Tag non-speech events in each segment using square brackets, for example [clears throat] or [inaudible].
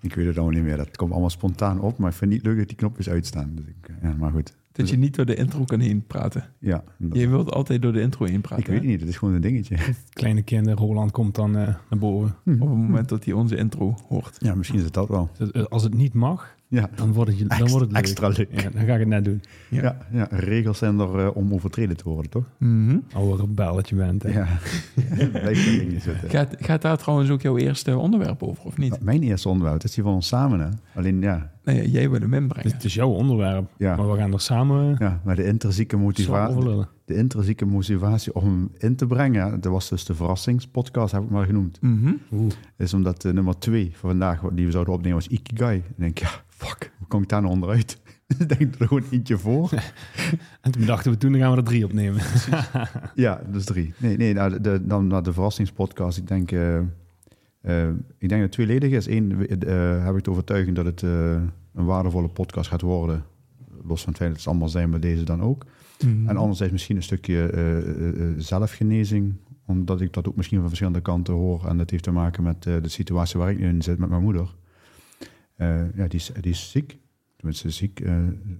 Ik weet het allemaal niet meer. Dat komt allemaal spontaan op, maar ik vind het niet leuk dat die knopjes uitstaan. Dus ik, ja, maar goed. Dat je niet door de intro kan heen praten. Ja, dat- Je wilt altijd door de intro heen praten. ik weet het niet. Het is gewoon een dingetje. [laughs] Kleine kinderen, Roland komt dan eh, naar boven. Op het moment dat hij onze intro hoort. Ja, misschien is het dat wel. Eh, Als het niet mag, Ja, dan wordt het, dan wordt het leuk. extra leuk. Ja, dan ga ik het net doen. Ja. ja. Ja, regels zijn er eh, om overtreden te worden, toch? Mhm. Oude rebelletje bent. hè. Ja, [laughs] [laughs] niet zitten. gaat, gaat daar trouwens ook jouw eerste onderwerp over, of niet? Mijn eerste onderwerp, dat is die van ons samen, hè? Alleen, ja, Nee, jij wil hem Het, inbrengen. het is jouw onderwerp, Ja. maar we gaan er samen ja maar de intrinsieke motivatie... De intrinsieke motivatie om hem in te brengen, ja, dat was dus de verrassingspodcast, heb ik maar genoemd. Mhm. Oeh. is omdat de nummer twee van vandaag, die we zouden opnemen, was Ikigai. Dan denk ik, ja, fuck, hoe kom ik daar nou onderuit? [laughs] Dan denk ik er gewoon eentje voor. [laughs] En toen dachten we, toen dan gaan we er drie opnemen. [laughs] ja, dus drie. Nee, nee nou, de, dan naar de verrassingspodcast. Ik denk, eh, eh, ik denk dat het tweeledig is. Eén, eh, heb ik de overtuiging dat het eh, een waardevolle podcast gaat worden. Los van het feit dat het allemaal zijn bij deze dan ook. Mhm. En anderzijds misschien een stukje eh, eh, eh, zelfgenezing. Omdat ik dat ook misschien van verschillende kanten hoor. En dat heeft te maken met de situatie waar ik nu in zit met mijn moeder. Ja, die is, die is ziek. Tenminste, ziek.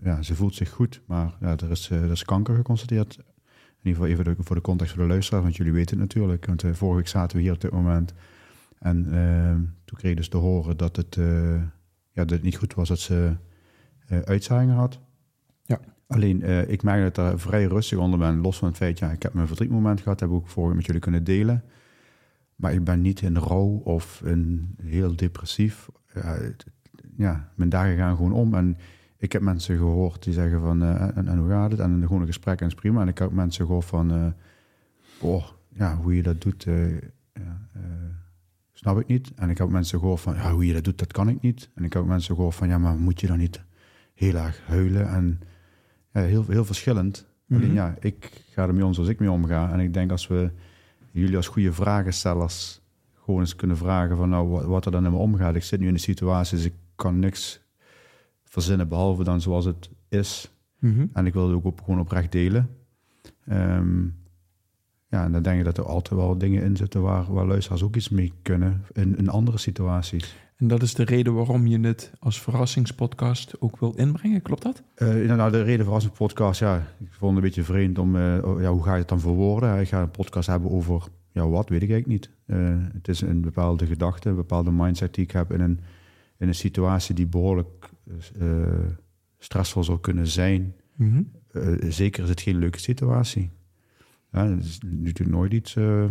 ja, ze voelt zich goed. Maar ja, er, is, er is kanker geconstateerd. In ieder geval even voor de context voor de luisteraar. Want jullie weten het natuurlijk. Want vorige week zaten we hier op dit moment. En toen kreeg ik dus te horen dat het, ja, dat het niet goed was dat ze uitzaaiingen had. Ja. Alleen, eh, ik merk dat ik daar vrij rustig onder ben. Los van het feit, ja, ik heb mijn verdrietmoment gehad. heb ik ook vorige met jullie kunnen delen. Maar ik ben niet in rouw of in heel depressief. Ja, het- ja, mijn dagen gaan gewoon om. En ik heb mensen gehoord die zeggen van, eh, en, en hoe gaat het? En gewoon een gesprek en is prima. En ik heb ook mensen gehoord van, boah, ja, hoe je dat doet, ja, snap ik niet. En ik heb mensen gehoord van, ja, hoe je dat doet, dat kan ik niet. En ik heb mensen gehoord van, ja, maar moet je dan niet heel erg huilen? En ja, heel, heel verschillend. Mhm. Alleen ja, ik ga ermee om zoals ik mee omga. En ik denk als we jullie als goede vragenstellers gewoon eens kunnen vragen van nou, wat, wat er dan in me omgaat. Ik zit nu in de situatie, dus ik kan niks verzinnen behalve dan zoals het is. Mhm. En ik wil het ook op, gewoon oprecht delen. Ehm, ja, en dan denk ik dat er altijd wel dingen in zitten waar, waar luisteraars ook iets mee kunnen in, in andere situaties. En dat is de reden waarom je het als verrassingspodcast ook wilt inbrengen, klopt dat? Eh, nou, de reden voor als een podcast, ja, ik vond het een beetje vreemd om, eh, oh, ja, hoe ga je het dan verwoorden? Ik ga een podcast hebben over, ja, wat, weet ik eigenlijk niet. Eh, het is een bepaalde gedachte, een bepaalde mindset die ik heb in een, in een situatie die behoorlijk eh, stressvol zou kunnen zijn. Mhm. Zeker is het geen leuke situatie. Ja, het is natuurlijk nooit iets, eh,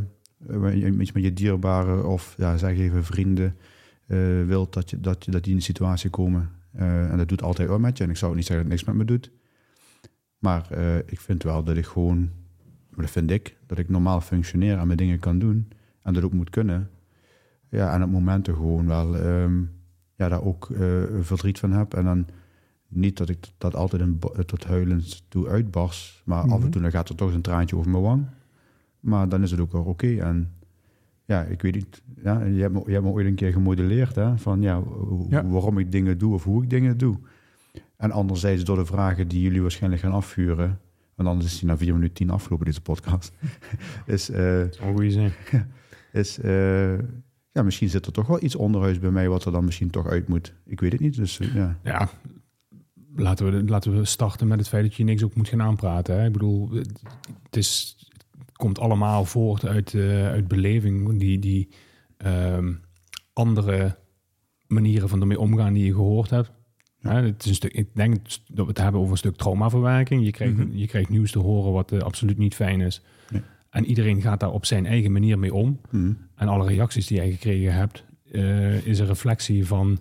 iets met je dierbare of ja, zeg even vrienden eh, wilt dat, je, dat, je, dat die in een situatie komen. Eh, en dat doet altijd wel met je. En ik zou niet zeggen dat het niks met me doet. Maar eh, ik vind wel dat ik gewoon, dat vind ik, dat ik normaal functioneer en mijn dingen kan doen. En dat ook moet kunnen. Ja, en op momenten gewoon wel ehm, ja, daar ook eh, verdriet van heb. En dan niet dat ik dat altijd ba- tot huilens toe uitbarst. Maar af Mhm. en toe dan gaat er toch een traantje over mijn wang. Maar dan is het ook wel oké. En ja, ik weet niet. Ja, je, hebt me, je hebt me ooit een keer gemodelleerd hè, van ja, waarom ik dingen doe of hoe ik dingen doe. En anderzijds door de vragen die jullie waarschijnlijk gaan afvuren. Want anders is die na 4 minuten 10 afgelopen, deze podcast. [laughs] is, een goede zin. [laughs] is eh, ja, misschien zit er toch wel iets onderhuis bij mij wat er dan misschien toch uit moet. Ik weet het niet. Dus eh, ja. Ja, laten we, laten we starten met het feit dat je niks ook moet gaan aanpraten. Hè? Ik bedoel, het, is, het komt allemaal voort uit, eh, uit beleving. Die, die ehm, andere manieren van ermee omgaan die je gehoord hebt. Ja. Hè, het is een stuk, ik denk dat we het hebben over een stuk traumaverwerking. Je krijgt, Mhm. je krijgt nieuws te horen wat eh, absoluut niet fijn is. Nee. En iedereen gaat daar op zijn eigen manier mee om. Mhm. En alle reacties die jij gekregen hebt, eh, is een reflectie van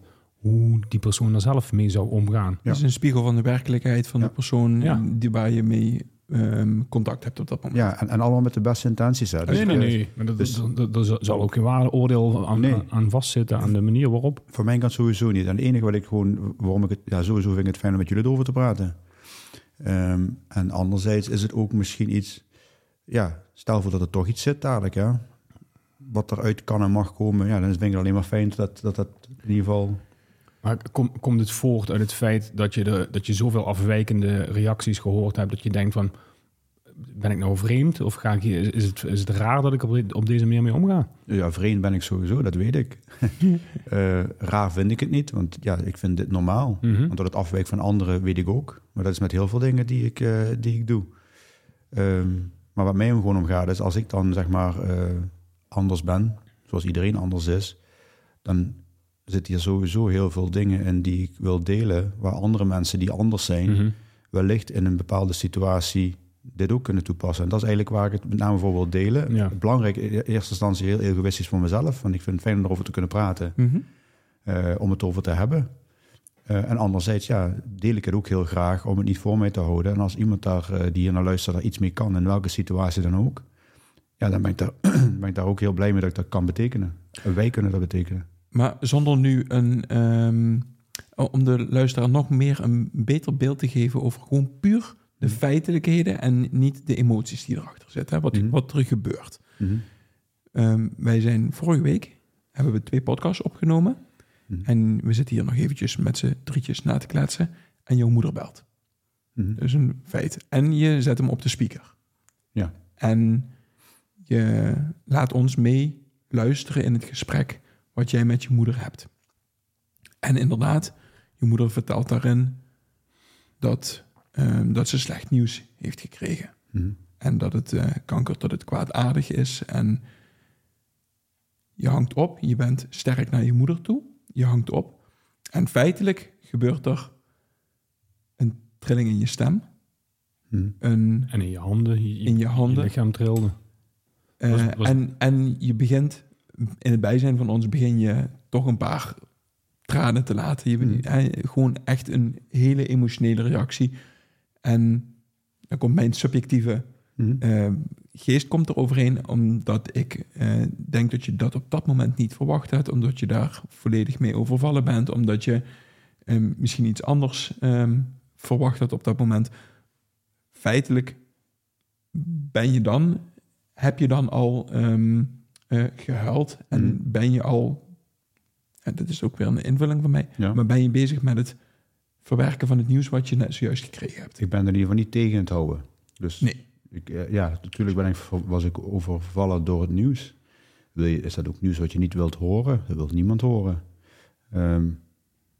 hoe die persoon er zelf mee zou omgaan. Ja. Het is een spiegel van de werkelijkheid van Ja. de persoon Ja. die waar je mee ehm, contact hebt op dat moment. Ja, en, en allemaal met de beste intenties. Hè. Dus, nee, nee, eh, nee. Maar dat, dus- dat, dat- dat zal ook geen waardeoordeel aan, Nee. aan, vastzitten, aan de manier waarop. Voor mijn kant sowieso niet. En het enige wat ik gewoon, waarom ik het, ja, sowieso vind ik het fijn om met jullie erover te praten. Ehm, en anderzijds is het ook misschien iets, ja, stel voor dat er toch iets zit dadelijk, hè. Wat eruit kan en mag komen, ja, dan vind ik het alleen maar fijn dat dat, dat in ieder geval... Maar kom, komt het voort uit het feit dat je, de, dat je zoveel afwijkende reacties gehoord hebt, dat je denkt van, ben ik nou vreemd? Of ga ik is, het, is het raar dat ik op, de- op deze manier mee omga? Ja, vreemd ben ik sowieso, dat weet ik. [laughs] Eh, raar vind ik het niet, want ja, ik vind dit normaal. Mhm. Want dat het afwijkt van anderen weet ik ook. Maar dat is met heel veel dingen die ik, eh, die ik doe. Ehm, maar wat mij gewoon om gaat is als ik dan zeg maar eh, anders ben, zoals iedereen anders is, dan zit hier sowieso heel veel dingen in die ik wil delen, waar andere mensen die anders zijn, Mhm. wellicht in een bepaalde situatie dit ook kunnen toepassen. En dat is eigenlijk waar ik het met name voor wil delen. Ja. Belangrijk, in eerste instantie heel egoïstisch voor mezelf, want ik vind het fijn om erover te kunnen praten Mhm. eh, om het over te hebben. Eh, en anderzijds, ja, deel ik het ook heel graag om het niet voor mij te houden. En als iemand daar, eh, die hier naar luistert daar iets mee kan, in welke situatie dan ook, ja, dan ben ik, daar, [clears throat] ben ik daar ook heel blij mee dat ik dat kan betekenen. En wij kunnen dat betekenen. Maar zonder nu een, ehm, om de luisteraar nog meer een beter beeld te geven over gewoon puur de feitelijkheden en niet de emoties die erachter zitten, hè, wat, Mhm. wat er gebeurt. Mhm. Ehm, wij zijn vorige week, hebben we twee podcasts opgenomen Mhm. en we zitten hier nog eventjes met z'n drietjes na te kletsen en jouw moeder belt. Mhm. Dat is een feit. En je zet hem op de speaker. Ja. En je laat ons mee luisteren in het gesprek wat jij met je moeder hebt. En inderdaad, je moeder vertelt daarin dat, ehm, dat ze slecht nieuws heeft gekregen. Mhm. En dat het eh, kanker, dat het kwaadaardig is. En je hangt op, je bent sterk naar je moeder toe. Je hangt op. En feitelijk gebeurt er een trilling in je stem. Mhm. Een, En in je handen, je, in je handen. lichaam trilde. Eh, Was- was- en, en je begint, in het bijzijn van ons, begin je toch een paar tranen te laten. Je, Mm. eh, gewoon echt een hele emotionele reactie. En dan komt mijn subjectieve Mhm. eh, geest komt er overheen, omdat ik eh, denk dat je dat op dat moment niet verwacht had, omdat je daar volledig mee overvallen bent, omdat je eh, misschien iets anders ehm, verwacht had op dat moment. Feitelijk ben je dan, heb je dan al ehm, eh, gehuild en Mhm. ben je al, en dat is ook weer een invulling van mij, Ja. maar ben je bezig met het verwerken van het nieuws wat je net zojuist gekregen hebt? Ik ben er in ieder geval niet tegen het houden. Dus Nee. ik, eh, ja, natuurlijk ben ik, was ik overvallen door het nieuws. Wil je, is dat ook nieuws wat je niet wilt horen? Dat wil niemand horen. Ehm,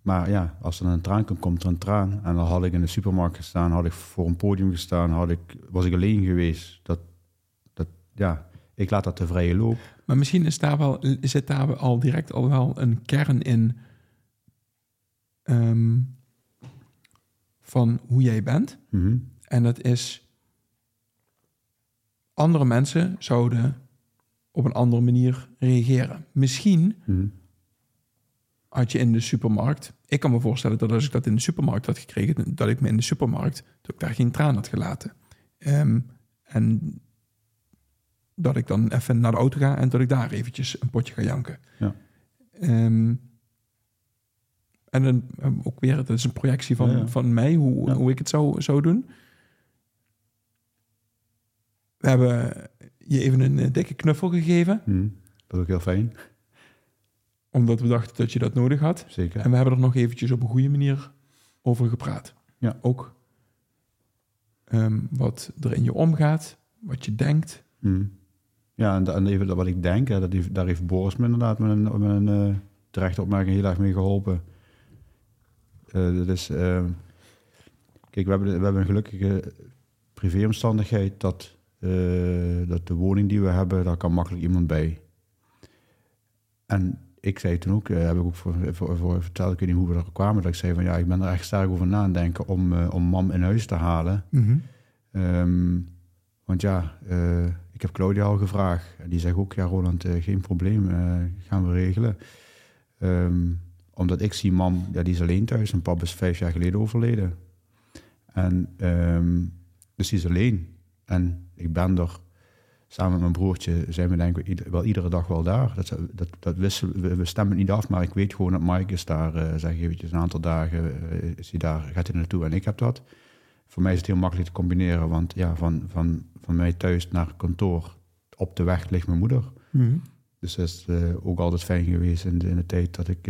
maar ja, als er een traan komt, komt er een traan. En dan had ik in de supermarkt gestaan, had ik voor een podium gestaan, had ik, was ik alleen geweest. Dat, dat, ja, ik laat dat de vrije loop. Maar misschien is daar wel, zit daar al direct al wel een kern in ehm, van hoe jij bent. Mhm. En dat is, andere mensen zouden op een andere manier reageren. Misschien Mhm. had je in de supermarkt, ik kan me voorstellen dat als ik dat in de supermarkt had gekregen, dat ik me in de supermarkt, dat ik daar geen traan had gelaten. Ehm, en dat ik dan even naar de auto ga en dat ik daar eventjes een potje ga janken. Ja. Ehm, en dan eh, ook weer, dat is een projectie van, Ja, ja. van mij, hoe, hoe ik het zou, zou doen. We hebben je even een eh, dikke knuffel gegeven, Mhm. Dat is ook heel fijn, omdat we dachten dat je dat nodig had. zeker. En we hebben er nog eventjes op een goede manier over gepraat. Ja. Ook ehm, wat er in je omgaat, wat je denkt. Mhm. Ja, en, en even wat ik denk, hè, dat heeft, daar heeft Boris me inderdaad met een, met een eh, terechte opmerking heel erg mee geholpen. Eh, dat is, eh, kijk, we hebben, we hebben een gelukkige privéomstandigheid dat, dat de woning die we hebben, daar kan makkelijk iemand bij. En ik zei toen ook, heb ik ook voor, voor, voor verteld, ik weet niet hoe we er kwamen, dat ik zei van ja, ik ben er echt sterk over na denken om, om mam in huis te halen. Mhm. Ehm, want ja, ik heb Claudia al gevraagd. En die zegt ook, ja Roland, geen probleem, gaan we regelen. Ehm, omdat ik zie, mam, ja, die is alleen thuis. En pap is vijf jaar geleden overleden. En ehm, dus die is alleen. En ik ben er samen met mijn broertje, zijn we denk ik wel iedere dag wel daar. Dat, dat, dat wisselen, we, stemmen niet af, maar ik weet gewoon dat Mike is daar, uh, zeg eventjes, een aantal dagen is hij daar, gaat hij naartoe en ik heb dat. Voor mij is het heel makkelijk te combineren, want ja, van, van, van mij thuis naar kantoor op de weg ligt mijn moeder. Mhm. Dus dat is uh, ook altijd fijn geweest in de, in de tijd dat ik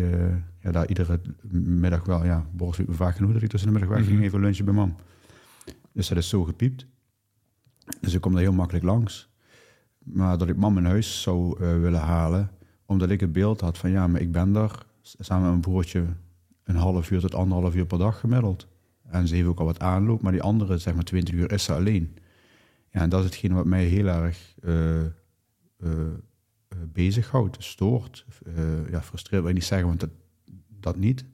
ja, daar iedere middag wel, ja, Boris vaak genoeg dat ik tussen de middag weg ging, mhm. even lunchen bij mam. Dus dat is zo gepiept. Dus ik kom daar heel makkelijk langs. Maar dat ik mam in huis zou uh, willen halen, omdat ik het beeld had van ja, maar ik ben daar samen met mijn broertje een half uur tot anderhalf uur per dag gemiddeld. En ze heeft ook al wat aanloop, maar die andere, zeg maar 20 uur, is ze alleen. Ja, en dat is hetgene wat mij heel erg uh, uh, bezighoudt, stoort. ja, frustreert wil ik niet zeggen, want dat, dat niet.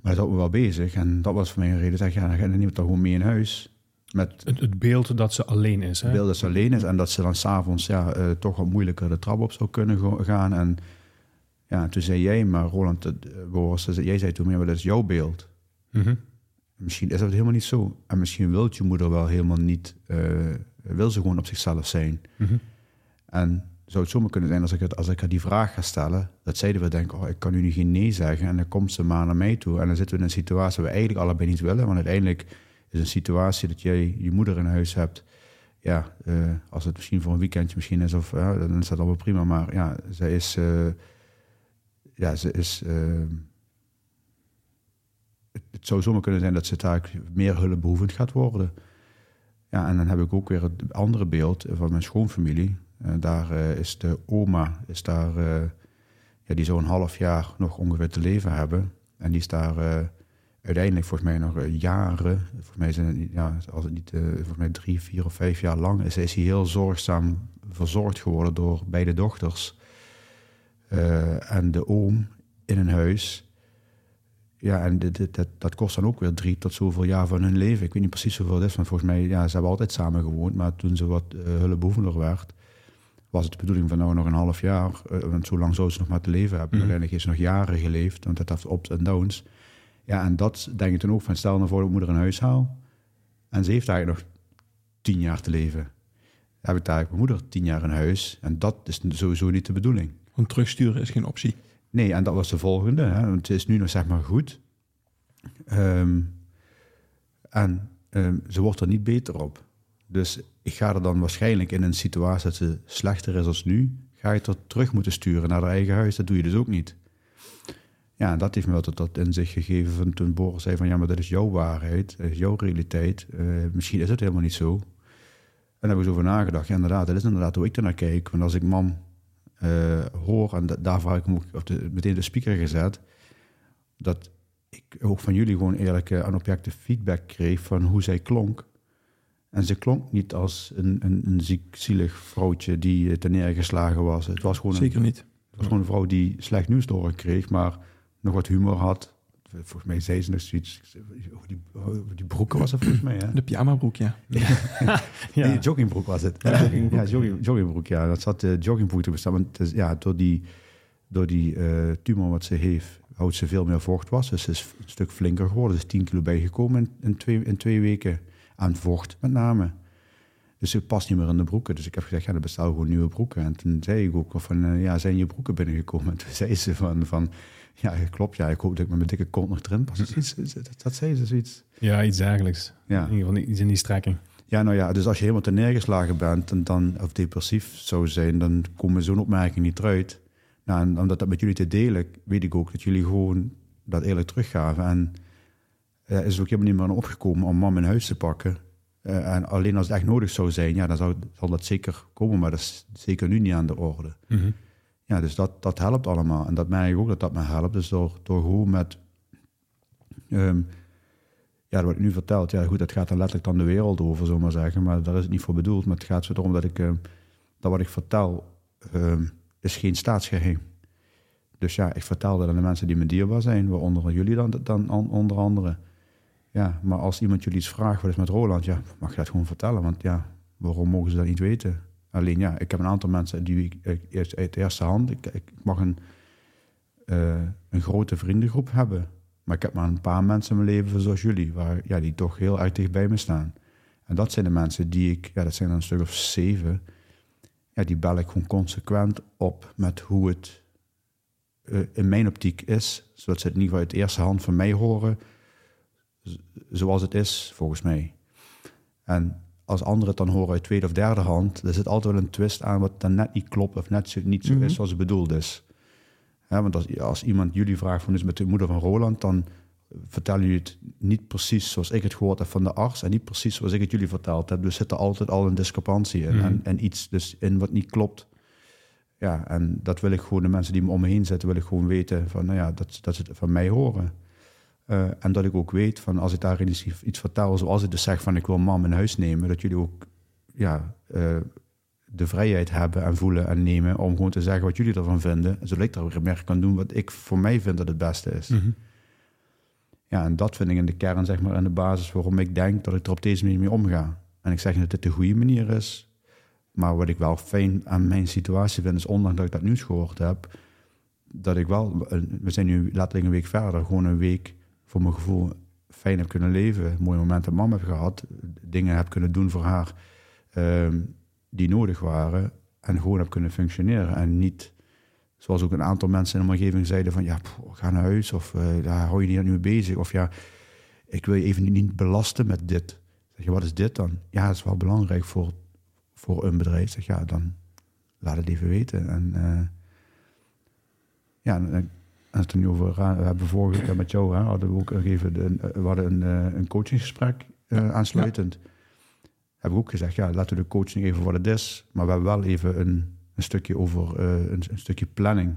Maar dat houdt me wel bezig. En dat was voor mij een reden. Zeg, ja, dan ga je niet gewoon mee in huis. Met het, het, beeld dat ze alleen is. Hè? Het beeld dat ze alleen is en dat ze dan s'avonds ja, uh, toch wat moeilijker de trap op zou kunnen gaan. En ja, toen zei jij, maar Roland, uh, Boris, jij zei toen, maar dat is jouw beeld. Mm Misschien is dat helemaal niet zo. En misschien wil je moeder wel helemaal niet, uh, wil ze gewoon op zichzelf zijn. Mm En zou het zomaar kunnen zijn als ik, het, als ik haar die vraag ga stellen, dat zij weer denken, oh, ik kan nu geen nee zeggen. En dan komt ze maar naar mij toe. En dan zitten we in een situatie waar we eigenlijk allebei niet willen. Want uiteindelijk is een situatie dat jij je moeder in huis hebt. Ja, uh, als het misschien voor een weekendje misschien is, of, uh, dan is dat allemaal prima. Maar ja, zij is... Uh, ja, ze is... Het, zou zomaar kunnen zijn dat ze daar meer hulpbehoevend gaat worden. Ja, en dan heb ik ook weer het andere beeld van mijn schoonfamilie. daar is de oma, is daar, ja, die zou een half jaar nog ongeveer te leven hebben. En die is daar uiteindelijk volgens mij nog eh, jaren, volgens mij zijn ja, als het niet, uh, volgens mij drie, vier of vijf jaar lang, is, is hij heel zorgzaam verzorgd geworden door beide dochters uh, en de oom in een huis. Ja, en dit, dit, dat, dat, kost dan ook weer drie tot zoveel jaar van hun leven. Ik weet niet precies hoeveel het is, want volgens mij, ja, ze hebben altijd samen gewoond, maar toen ze wat uh, hulpbehoevender werd, was het de bedoeling van nou nog een half jaar, want zo lang zou ze nog maar te leven hebben. Mm. Uiteindelijk is ze nog jaren geleefd, want dat heeft ups en downs. Ja, en dat denk ik dan ook van stel nou voor dat ik moeder een huis haal. En ze heeft eigenlijk nog tien jaar te leven. heb ik daar mijn moeder tien jaar in huis. En dat is sowieso niet de bedoeling. Want terugsturen is geen optie. Nee, en dat was de volgende. Hè. Het is nu nog zeg maar goed. Um, en um, ze wordt er niet beter op. Dus ik ga er dan waarschijnlijk in een situatie dat ze slechter is als nu, ga je er terug moeten sturen naar haar eigen huis. Dat doe je dus ook niet. Ja, dat heeft me tot dat inzicht gegeven van toen Boris zei van ja, maar dat is jouw waarheid, is jouw realiteit. Uh, misschien is het helemaal niet zo. En daar heb ik zo over nagedacht. Ja, inderdaad, dat is inderdaad hoe ik ernaar kijk. Want als ik mam hoor, en daarvoor heb ik hem ook op de, meteen de speaker gezet, dat ik ook van jullie gewoon eerlijk uh, objecte feedback kreeg van hoe zij klonk. En ze klonk niet als een, een, een ziek, zielig vrouwtje die ten neergeslagen was. Het was gewoon Zeker een, niet. Het was gewoon een vrouw die slecht nieuws doorkreeg, maar nog wat humor had. Volgens mij zei ze nog zoiets. Die, die broeken was het volgens mij. Hè? De pyjamabroek, ja. [laughs] ja. Die joggingbroek was het. Ja, joggingbroek. Ja, jogging, joggingbroek, ja. Dat zat de joggingbroek te bestaan. Want is, ja, door die, door die uh, tumor wat ze heeft, houdt ze veel meer vocht was. Dus ze is een stuk flinker geworden. Ze is 10 kilo bijgekomen in, in, twee, in twee weken. Aan vocht met name. Dus ze past niet meer in de broeken. Dus ik heb gezegd, ja, dan bestel gewoon nieuwe broeken. En toen zei ik ook van, uh, ja, zijn je broeken binnengekomen? En [laughs] toen zei ze van, van ja, klopt. Ja, ik hoop dat ik met mijn dikke kont nog erin pas. [laughs] Dat, zei ze zoiets. Ja, iets dergelijks. Ja. In ieder geval iets in die strekking. Ja, nou ja, dus als je helemaal te neergeslagen bent en dan, of depressief zou zijn, dan komen zo'n opmerking niet eruit. Nou, en om dat met jullie te delen, weet ik ook dat jullie gewoon dat eerlijk teruggaven. En uh, is ook helemaal niet meer opgekomen om mam in huis te pakken. Uh, en alleen als het echt nodig zou zijn, ja, dan zou, zal dat zeker komen, maar dat is zeker nu niet aan de orde. Mm -hmm. Ja, dus dat, dat helpt allemaal. En dat merk ik ook dat dat me helpt. Dus door, door gewoon met... Um, ja, wat ik nu vertelt, ja goed, dat gaat dan letterlijk dan de wereld over, zomaar maar zeggen. Maar daar is het niet voor bedoeld. Maar het gaat zo erom dat ik... Um, dat wat ik vertel, um, is geen staatsgeheim. Dus ja, ik vertelde aan de mensen die me dierbaar zijn, waaronder jullie dan, dan onder andere. Ja, maar als iemand jullie iets vraagt, wat is met Roland? Ja, mag je dat gewoon vertellen, want ja, waarom mogen ze dat niet weten? Alleen ja, ik heb een aantal mensen die ik, eerst uit eerste hand, ik, ik mag een, uh, een grote vriendengroep hebben. Maar ik heb maar een paar mensen in mijn leven zoals jullie, waar, ja, die toch heel erg dicht bij me staan. En dat zijn de mensen die ik, ja, dat zijn dan een stuk of zeven, ja, die bel ik gewoon consequent op met hoe het uh, in mijn optiek is, zodat ze het in ieder geval uit eerste hand van mij horen, zoals het is, volgens mij. En als anderen het dan horen uit tweede of derde hand, er zit altijd wel een twist aan wat dan net niet klopt of net zo, niet zo is mhm. zoals het bedoeld is. want als, als iemand jullie vraagt van is met de moeder van Roland, dan vertellen jullie het niet precies zoals ik het gehoord heb van de arts en niet precies zoals ik het jullie verteld heb. Dus zit er altijd al een discrepantie in mhm. en, en, iets dus in wat niet klopt. Ja, en dat wil ik gewoon, de mensen die me om me heen zitten, wil ik gewoon weten van, nou ja, dat, dat ze het van mij horen. Uh, en dat ik ook weet van als ik daarin iets, vertel, zoals ik dus zeg van ik wil mam in huis nemen, dat jullie ook ja, uh, de vrijheid hebben en voelen en nemen om gewoon te zeggen wat jullie ervan vinden, zodat ik daar meer kan doen wat ik voor mij vind dat het beste is. Mm -hmm. Ja, en dat vind ik in de kern, zeg maar, in de basis waarom ik denk dat ik er op deze manier mee omga. En ik zeg niet dat dit de goede manier is, maar wat ik wel fijn aan mijn situatie vind, is ondanks dat ik dat nieuws gehoord heb, dat ik wel, we zijn nu letterlijk een week verder, gewoon een week voor mijn gevoel fijn heb kunnen leven. Mooie momenten met mam heb gehad. Dingen heb kunnen doen voor haar ehm, die nodig waren. En gewoon heb kunnen functioneren. En niet, zoals ook een aantal mensen in mijn omgeving zeiden van... ja, ga naar huis of uh, daar hou je niet mee bezig. Of ja, ik wil je even niet belasten met dit. Zeg je, wat is dit dan? Ja, dat is wel belangrijk voor, voor een bedrijf. Zeg ja, dan laat het even weten. En uh, ja, en het nu over We hebben vorige keer met jou hè, hadden we ook even een, we hadden een, eh, een coachingsgesprek uh, aansluitend. Ja. Hebben we ook gezegd, ja, laten we de coaching even wat het is. Maar we hebben wel even een, een stukje over uh, een, een, stukje planning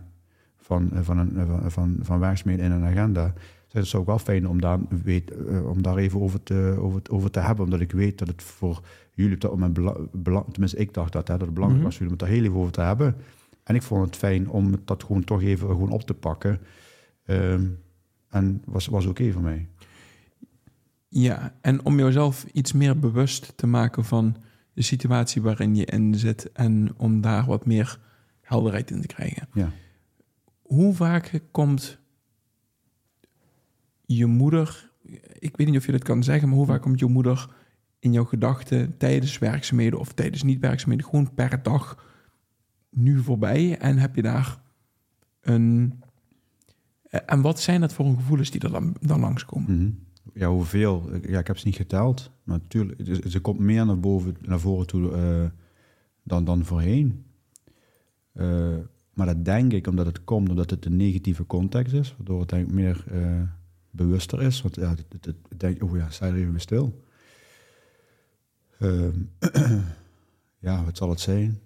van, van, een, van, van, van werkzaamheden in een agenda. Dus het is ook wel fijn om daar, weet, om daar even over te, over, over te hebben. Omdat ik weet dat het voor jullie op dat moment belang, tenminste ik dacht dat, hè, dat het belangrijk mhm. was jullie om het daar heel even over te hebben. En ik vond het fijn om dat gewoon toch even gewoon op te pakken. Um, en was, was oké okay voor mij. Ja, en om jezelf iets meer bewust te maken van de situatie waarin je in zit en om daar wat meer helderheid in te krijgen. Ja. Hoe vaak komt je moeder, ik weet niet of je dat kan zeggen, maar hoe vaak komt je moeder in jouw gedachten tijdens werkzaamheden of tijdens niet-werkzaamheden, gewoon per dag nu voorbij en heb je daar een. Eh, en wat zijn dat voor een gevoelens die er dan, dan langskomen? Mm Ja, hoeveel? Ja, ik heb ze niet geteld. Maar natuurlijk, ze komt meer naar, boven, naar voren toe uh, dan, dan voorheen. Uh, maar dat denk ik omdat het komt omdat het een negatieve context is, waardoor het denk ik meer uh, bewuster is. Want ja, het, denk, oh ja, sta er even stil. Ehm, [clears throat] ja, wat zal het zijn?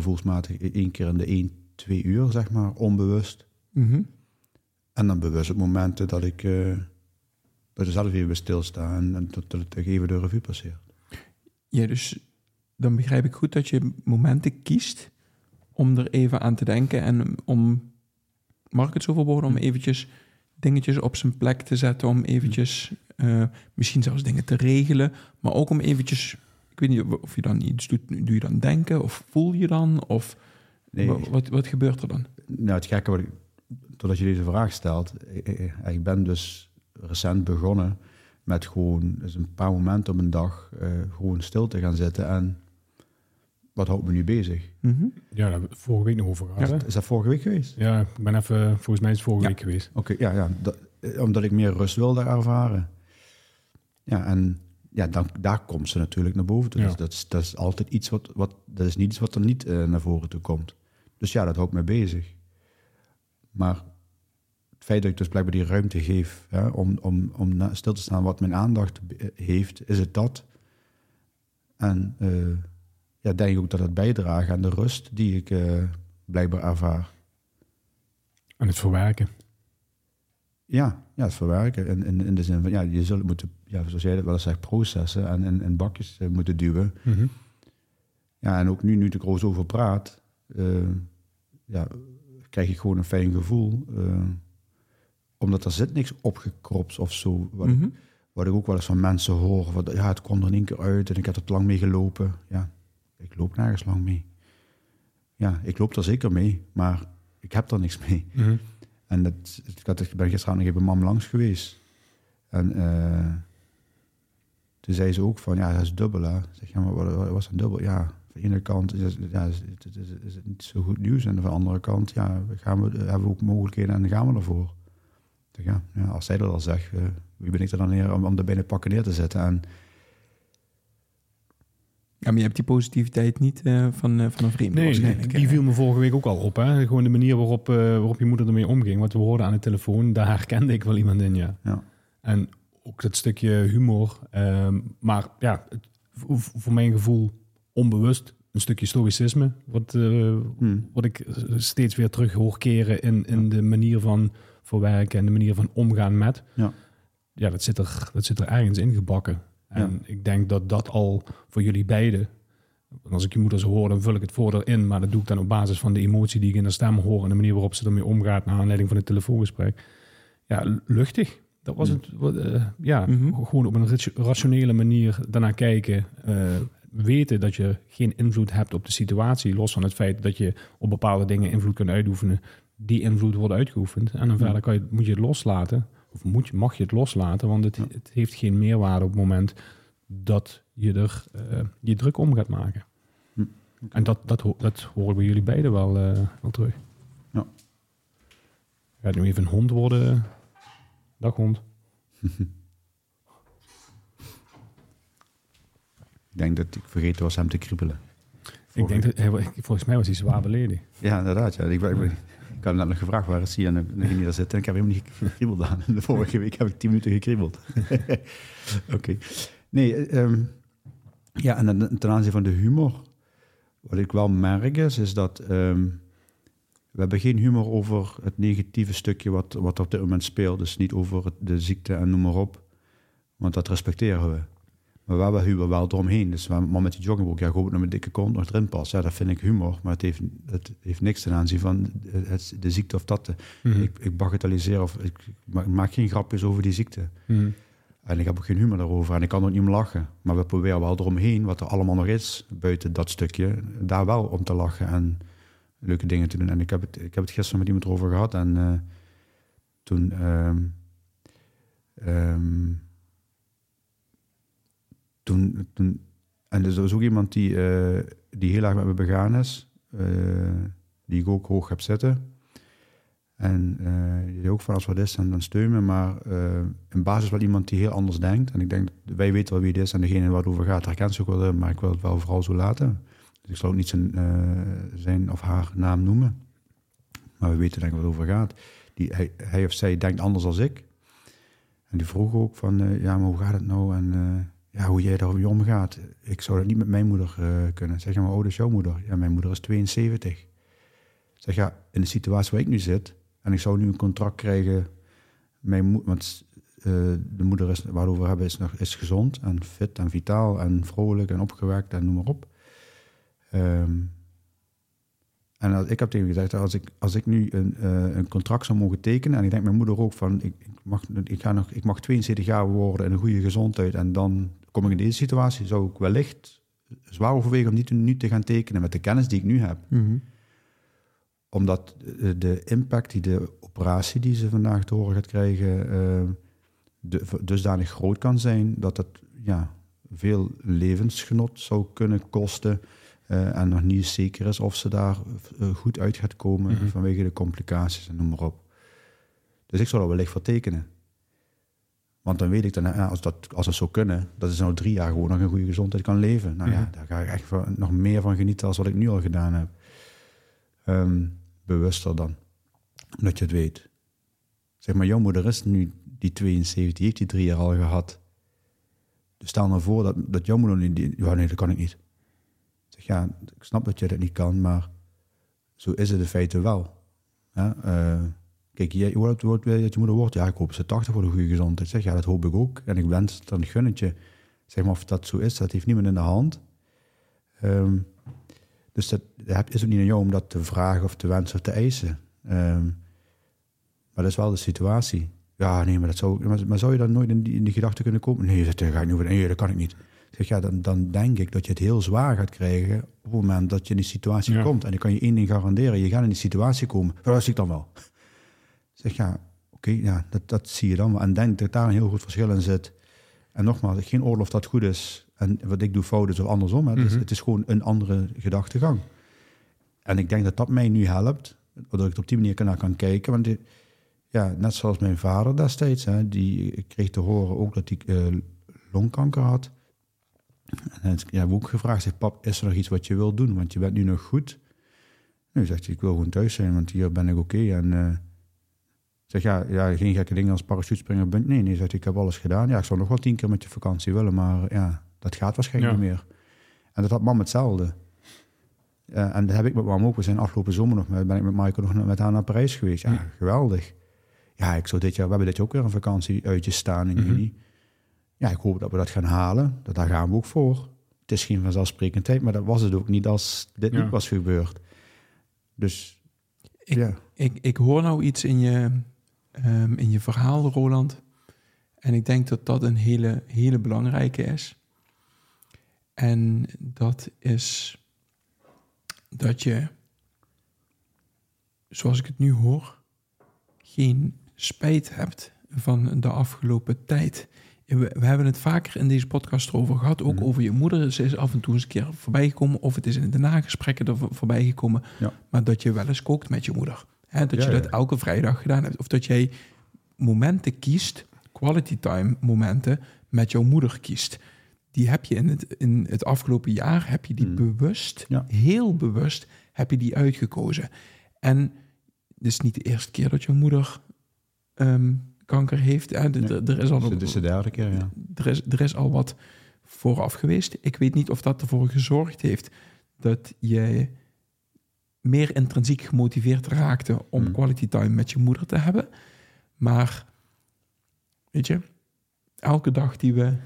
Gevoelsmatig één keer in de één, twee uur, zeg maar, onbewust. Mhm. En dan bewust op momenten dat ik, uh, dat ik zelf even stilsta en, en dat, dat het even de revue passeert. Ja, dus dan begrijp ik goed dat je momenten kiest om er even aan te denken en om, mag ik het zo verwoorden, om hm. eventjes dingetjes op zijn plek te zetten, om eventjes uh, misschien zelfs dingen te regelen, maar ook om eventjes ik weet niet of je dan iets doet, doe je dan denken of voel je dan? Of nee. wat, wat gebeurt er dan? Nou, het gekke wat ik, totdat je deze vraag stelt, ik, ik ben dus recent begonnen met gewoon dus een paar momenten op een dag uh, gewoon stil te gaan zitten en wat houdt me nu bezig? Mm -hmm. Ja, daar vorige week nog over gehad. Ja, is dat vorige week geweest? Ja, ik ben even, volgens mij is het vorige week geweest. Oké, ja, ja dat, omdat ik meer rust wilde ervaren. Ja, en ja, dan, daar komt ze natuurlijk naar boven toe. Dus dat is, dat is altijd iets wat, wat, dat is niet iets wat er niet uh, naar voren toe komt. Dus ja, dat houdt me bezig. Maar het feit dat ik dus blijkbaar die ruimte geef hè, om, om, om stil te staan wat mijn aandacht heeft, is het dat. En uh, ja, denk ik ook dat het bijdraagt aan de rust die ik uh, blijkbaar ervaar. En het verwerken. Ja, ja, het verwerken. In, in, in de zin van, ja, je zult moeten, ja, zoals jij dat wel eens zegt, processen en in, in bakjes uh, moeten duwen. Mhm. Ja, en ook nu, nu ik er over praat, uh, ja, krijg ik gewoon een fijn gevoel. eh, omdat er zit niks opgekropt of zo. Wat, Mhm. wat ik ook wel eens van mensen hoor. Wat, ja, het kwam er in één keer uit en ik heb er te lang mee gelopen. Ja, ik loop nergens lang mee. Ja, ik loop er zeker mee, maar ik heb er niks mee. Mhm. En dat, ik, had, ik ben gisteren nog even mam langs geweest. En eh, toen zei ze ook van, ja, dat is dubbel, hè. Zeg, ja, maar wat, was een dubbel? Ja, van de ene kant is, ja, is, het- is, is het niet zo goed nieuws. En van de andere kant, ja, gaan we, hebben we ook mogelijkheden en gaan we ervoor. Zeg, ja, ja, als zij dat al zegt, eh, wie ben ik er dan neer om, om er binnen pakken neer te zetten? En Ja, maar je hebt die positiviteit niet eh, van, eh, van een vriend Nee, waarschijnlijk. die viel me vorige week ook al op. Hè? Gewoon de manier waarop, eh, waarop je moeder ermee omging. Wat we hoorden aan de telefoon, daar herkende ik wel iemand in, ja. ja, En ook dat stukje humor. ehm, maar ja, het, voor, mijn gevoel onbewust een stukje stoïcisme. Wat, eh, Hmm. wat ik steeds weer terug hoor keren in, in de manier van verwerken en de manier van omgaan met. Ja. Ja, dat zit er, dat zit er ergens ingebakken. En ik denk dat dat al voor jullie beiden, als ik je moeder zo hoor, dan vul ik het voor in. Maar dat doe ik dan op basis van de emotie die ik in haar stem hoor en de manier waarop ze ermee omgaat naar aanleiding van het telefoongesprek. Ja, luchtig. Dat was het. wat, eh, ja, Mhm. gewoon op een rat- rationele manier daarnaar kijken. eh, weten dat je geen invloed hebt op de situatie. Los van het feit dat je op bepaalde dingen invloed kunt uitoefenen. Die invloed wordt uitgeoefend. En dan Ja. verder kan je, moet je het loslaten. Of moet je, mag je het loslaten. Want het, het heeft geen meerwaarde op het moment dat je er eh, je druk om gaat maken. Hm. En dat, dat, dat horen bij jullie beiden wel, wel terug. Ja. Gaat nu even een hond worden. Dag hond. ik denk dat ik vergeten was hem te kriebelen. Ik denk dat, hij, volgens mij was hij zwaar beledigd. Ja, inderdaad. Ja. Ik, ik, ik, ik had hem nog gevraagd waar is hij en dan ging hij daar zitten. En ik heb helemaal niet gekriebeld aan. [laughs] De vorige week heb ik tien minuten gekriebeld. [laughs] Oké. Nee, ehm, ja, en dan ten aanzien van de humor. Wat ik wel merk is, is dat ehm, we hebben geen humor over het negatieve stukje wat, wat op dit moment speelt. Dus niet over het- de ziekte en noem maar op. Want dat respecteren we. Maar we hebben humor wel eromheen. Dus maar met die joggingbroek, ja, gewoon met mijn dikke kont nog erin past. Ja, dat vind ik humor. Maar het heeft, het heeft niks ten aanzien van het, de ziekte of dat. Mhm. Ik, ik bagatelliseer of ik, ma- maak geen grapjes over die ziekte. Mhm. En ik heb ook geen humor daarover en ik kan er niet om lachen. Maar we proberen wel eromheen, wat er allemaal nog is, buiten dat stukje, daar wel om te lachen en leuke dingen te doen. En ik heb het, ik heb het gisteren met iemand erover gehad en eh, toen... ehm, ehm, toen, toen... En er was ook iemand die, eh, die heel erg met me begaan is, eh, die ik ook hoog heb zitten. En die ook van als wat is, dan, dan steun me. Maar in basis wel iemand die heel anders denkt. En ik denk, wij weten wel wie het is en degene waar het over gaat, herkent ze ook wel. Maar ik wil het wel vooral zo laten. Ik zal ook niet zijn, eh, zijn of haar naam noemen. Maar we weten denk wat het over gaat. Die, hij, hij of zij denkt anders als ik. En die vroeg ook van, eh, ja, maar hoe gaat het nou? En eh, ja, hoe jij daarmee omgaat. Ik zou dat niet met mijn moeder kunnen. Zeg je, maar oh, dat is jouw moeder. Ja, mijn moeder is 72. Ik Zeg ja, in de situatie waar ik nu zit, en ik zou nu een contract krijgen, mijn want de moeder is, waar we hebben, is, nog, is gezond en fit en vitaal en vrolijk en opgewekt en noem maar op. Ehm, en als- ik heb tegen hem gezegd, als ik, als ik nu een, eh, een contract zou mogen tekenen, en ik denk mijn moeder ook van, ik, ik, mag, ik, ga nog, ik mag 72 jaar worden en een goede gezondheid, en dan kom ik in deze situatie, zou ik wellicht zwaar overwegen om niet nu te gaan tekenen met de kennis die ik nu heb Mhm. omdat de- de impact die de operatie die ze vandaag te horen gaat krijgen, eh, de- dusdanig groot kan zijn dat het ja, veel levensgenot zou kunnen kosten. Eh, en nog niet zeker is of ze daar eh, goed uit gaat komen Mhm. vanwege de complicaties en noem maar op. Dus ik zou er wellicht voor tekenen. Want dan weet ik dan, ja, als, dat, als het zou kunnen, dat is nou drie jaar gewoon nog een goede gezondheid kan leven. Nou ja, Mhm. daar ga ik echt van- nog meer van genieten als wat ik nu al gedaan heb. Ehm, bewuster dan, omdat je het weet. Zeg maar, jouw moeder is nu die 72, die heeft die drie jaar al gehad. Dus stel nou voor dat, dat jouw moeder niet... die- Ja, nee, dat kan ik niet. Ja, ik snap dat je dat niet kan, maar zo is het in feite wel. Ja, eh, kijk, oud wordt wil dat je moeder wordt? Ja, ik hoop ze 80 voor de goede gezondheid. Zeg, ja, dat hoop ik ook. En ik wens dan gun het je. Zeg maar, of dat zo is, dat heeft niemand in de hand. Ehm, dus dat, is ook niet aan jou om dat te vragen of te wensen of te eisen. Ehm, maar dat is wel de situatie. Ja, nee, maar, dat zou, maar, maar zou je dan nooit in die, die gedachte kunnen komen? Nee, dat, ga ik niet, nee, dat kan ik niet. Zeg, ja, dan, dan denk ik dat je het heel zwaar gaat krijgen op het moment dat je in die situatie Ja. komt. En ik kan je één ding garanderen, je gaat in die situatie komen. Dat ik dan wel. Zeg, ja, oké, ja, dat, dat zie je dan wel. En denk dat daar een heel goed verschil in zit. En nogmaals, geen oorlog dat goed is en wat ik doe fout is of andersom. Hè. Het, is, Mhm. het is gewoon een andere gedachtegang. En ik denk dat dat mij nu helpt, dat ik het op die manier naar kan kijken. Want die- ja, net zoals mijn vader destijds, hè, die kreeg te horen ook dat hij eh, longkanker had. En ja, heb ook gevraagd, zeg, pap, is er nog iets wat je wil doen? Want je bent nu nog goed. Nu zegt hij, ik wil gewoon thuis zijn, want hier ben ik oké. En eh, zeg, ja, ja, geen gekke dingen als parachutespringen. bent- Nee, nee, zegt hij, ik heb alles gedaan. Ja, ik zou nog wel tien keer met je vakantie willen, maar ja, dat gaat waarschijnlijk Ja. niet meer. En dat had mam hetzelfde. Ja, en dat heb ik met mam ook. We zijn afgelopen zomer nog met, ben ik met Michael nog met haar naar Parijs geweest. Ja, geweldig. Ja, ik zou dit jaar, we hebben dit jaar ook weer een vakantieuitje staan in Mhm. juni. Ja, ik hoop dat we dat gaan halen. Dat, daar gaan we ook voor. Het is geen vanzelfsprekendheid, maar dat was het ook niet als dit Ja. niet was gebeurd. Dus Ik- ja, Ik, ik hoor nou iets in je, ehm, in je verhaal, Roland. En ik denk dat dat een hele, hele belangrijke is. En dat is dat je, zoals ik het nu hoor, geen spijt hebt van de afgelopen tijd. We, we hebben het vaker in deze podcast erover gehad, ook Mhm. over je moeder. Ze is af en toe eens een keer voorbij gekomen, of het is in de nagesprekken er voor- voorbij gekomen. Ja. Maar dat je wel eens kookt met je moeder. Hè, dat Ja, je dat ja. elke vrijdag gedaan hebt. Of dat jij momenten kiest, quality time momenten, met jouw moeder kiest. Die heb je in het, in het afgelopen jaar, heb je die Mm. bewust, heel bewust, heb je die uitgekozen. En het is niet de eerste keer dat je moeder ehm, kanker heeft. Er, is al dit is de derde keer, ja. er is, er is al wat vooraf geweest. Ik weet niet of dat ervoor gezorgd heeft dat je meer intrinsiek gemotiveerd raakte om Hmm. quality time met je moeder te hebben. Maar weet je, elke dag die we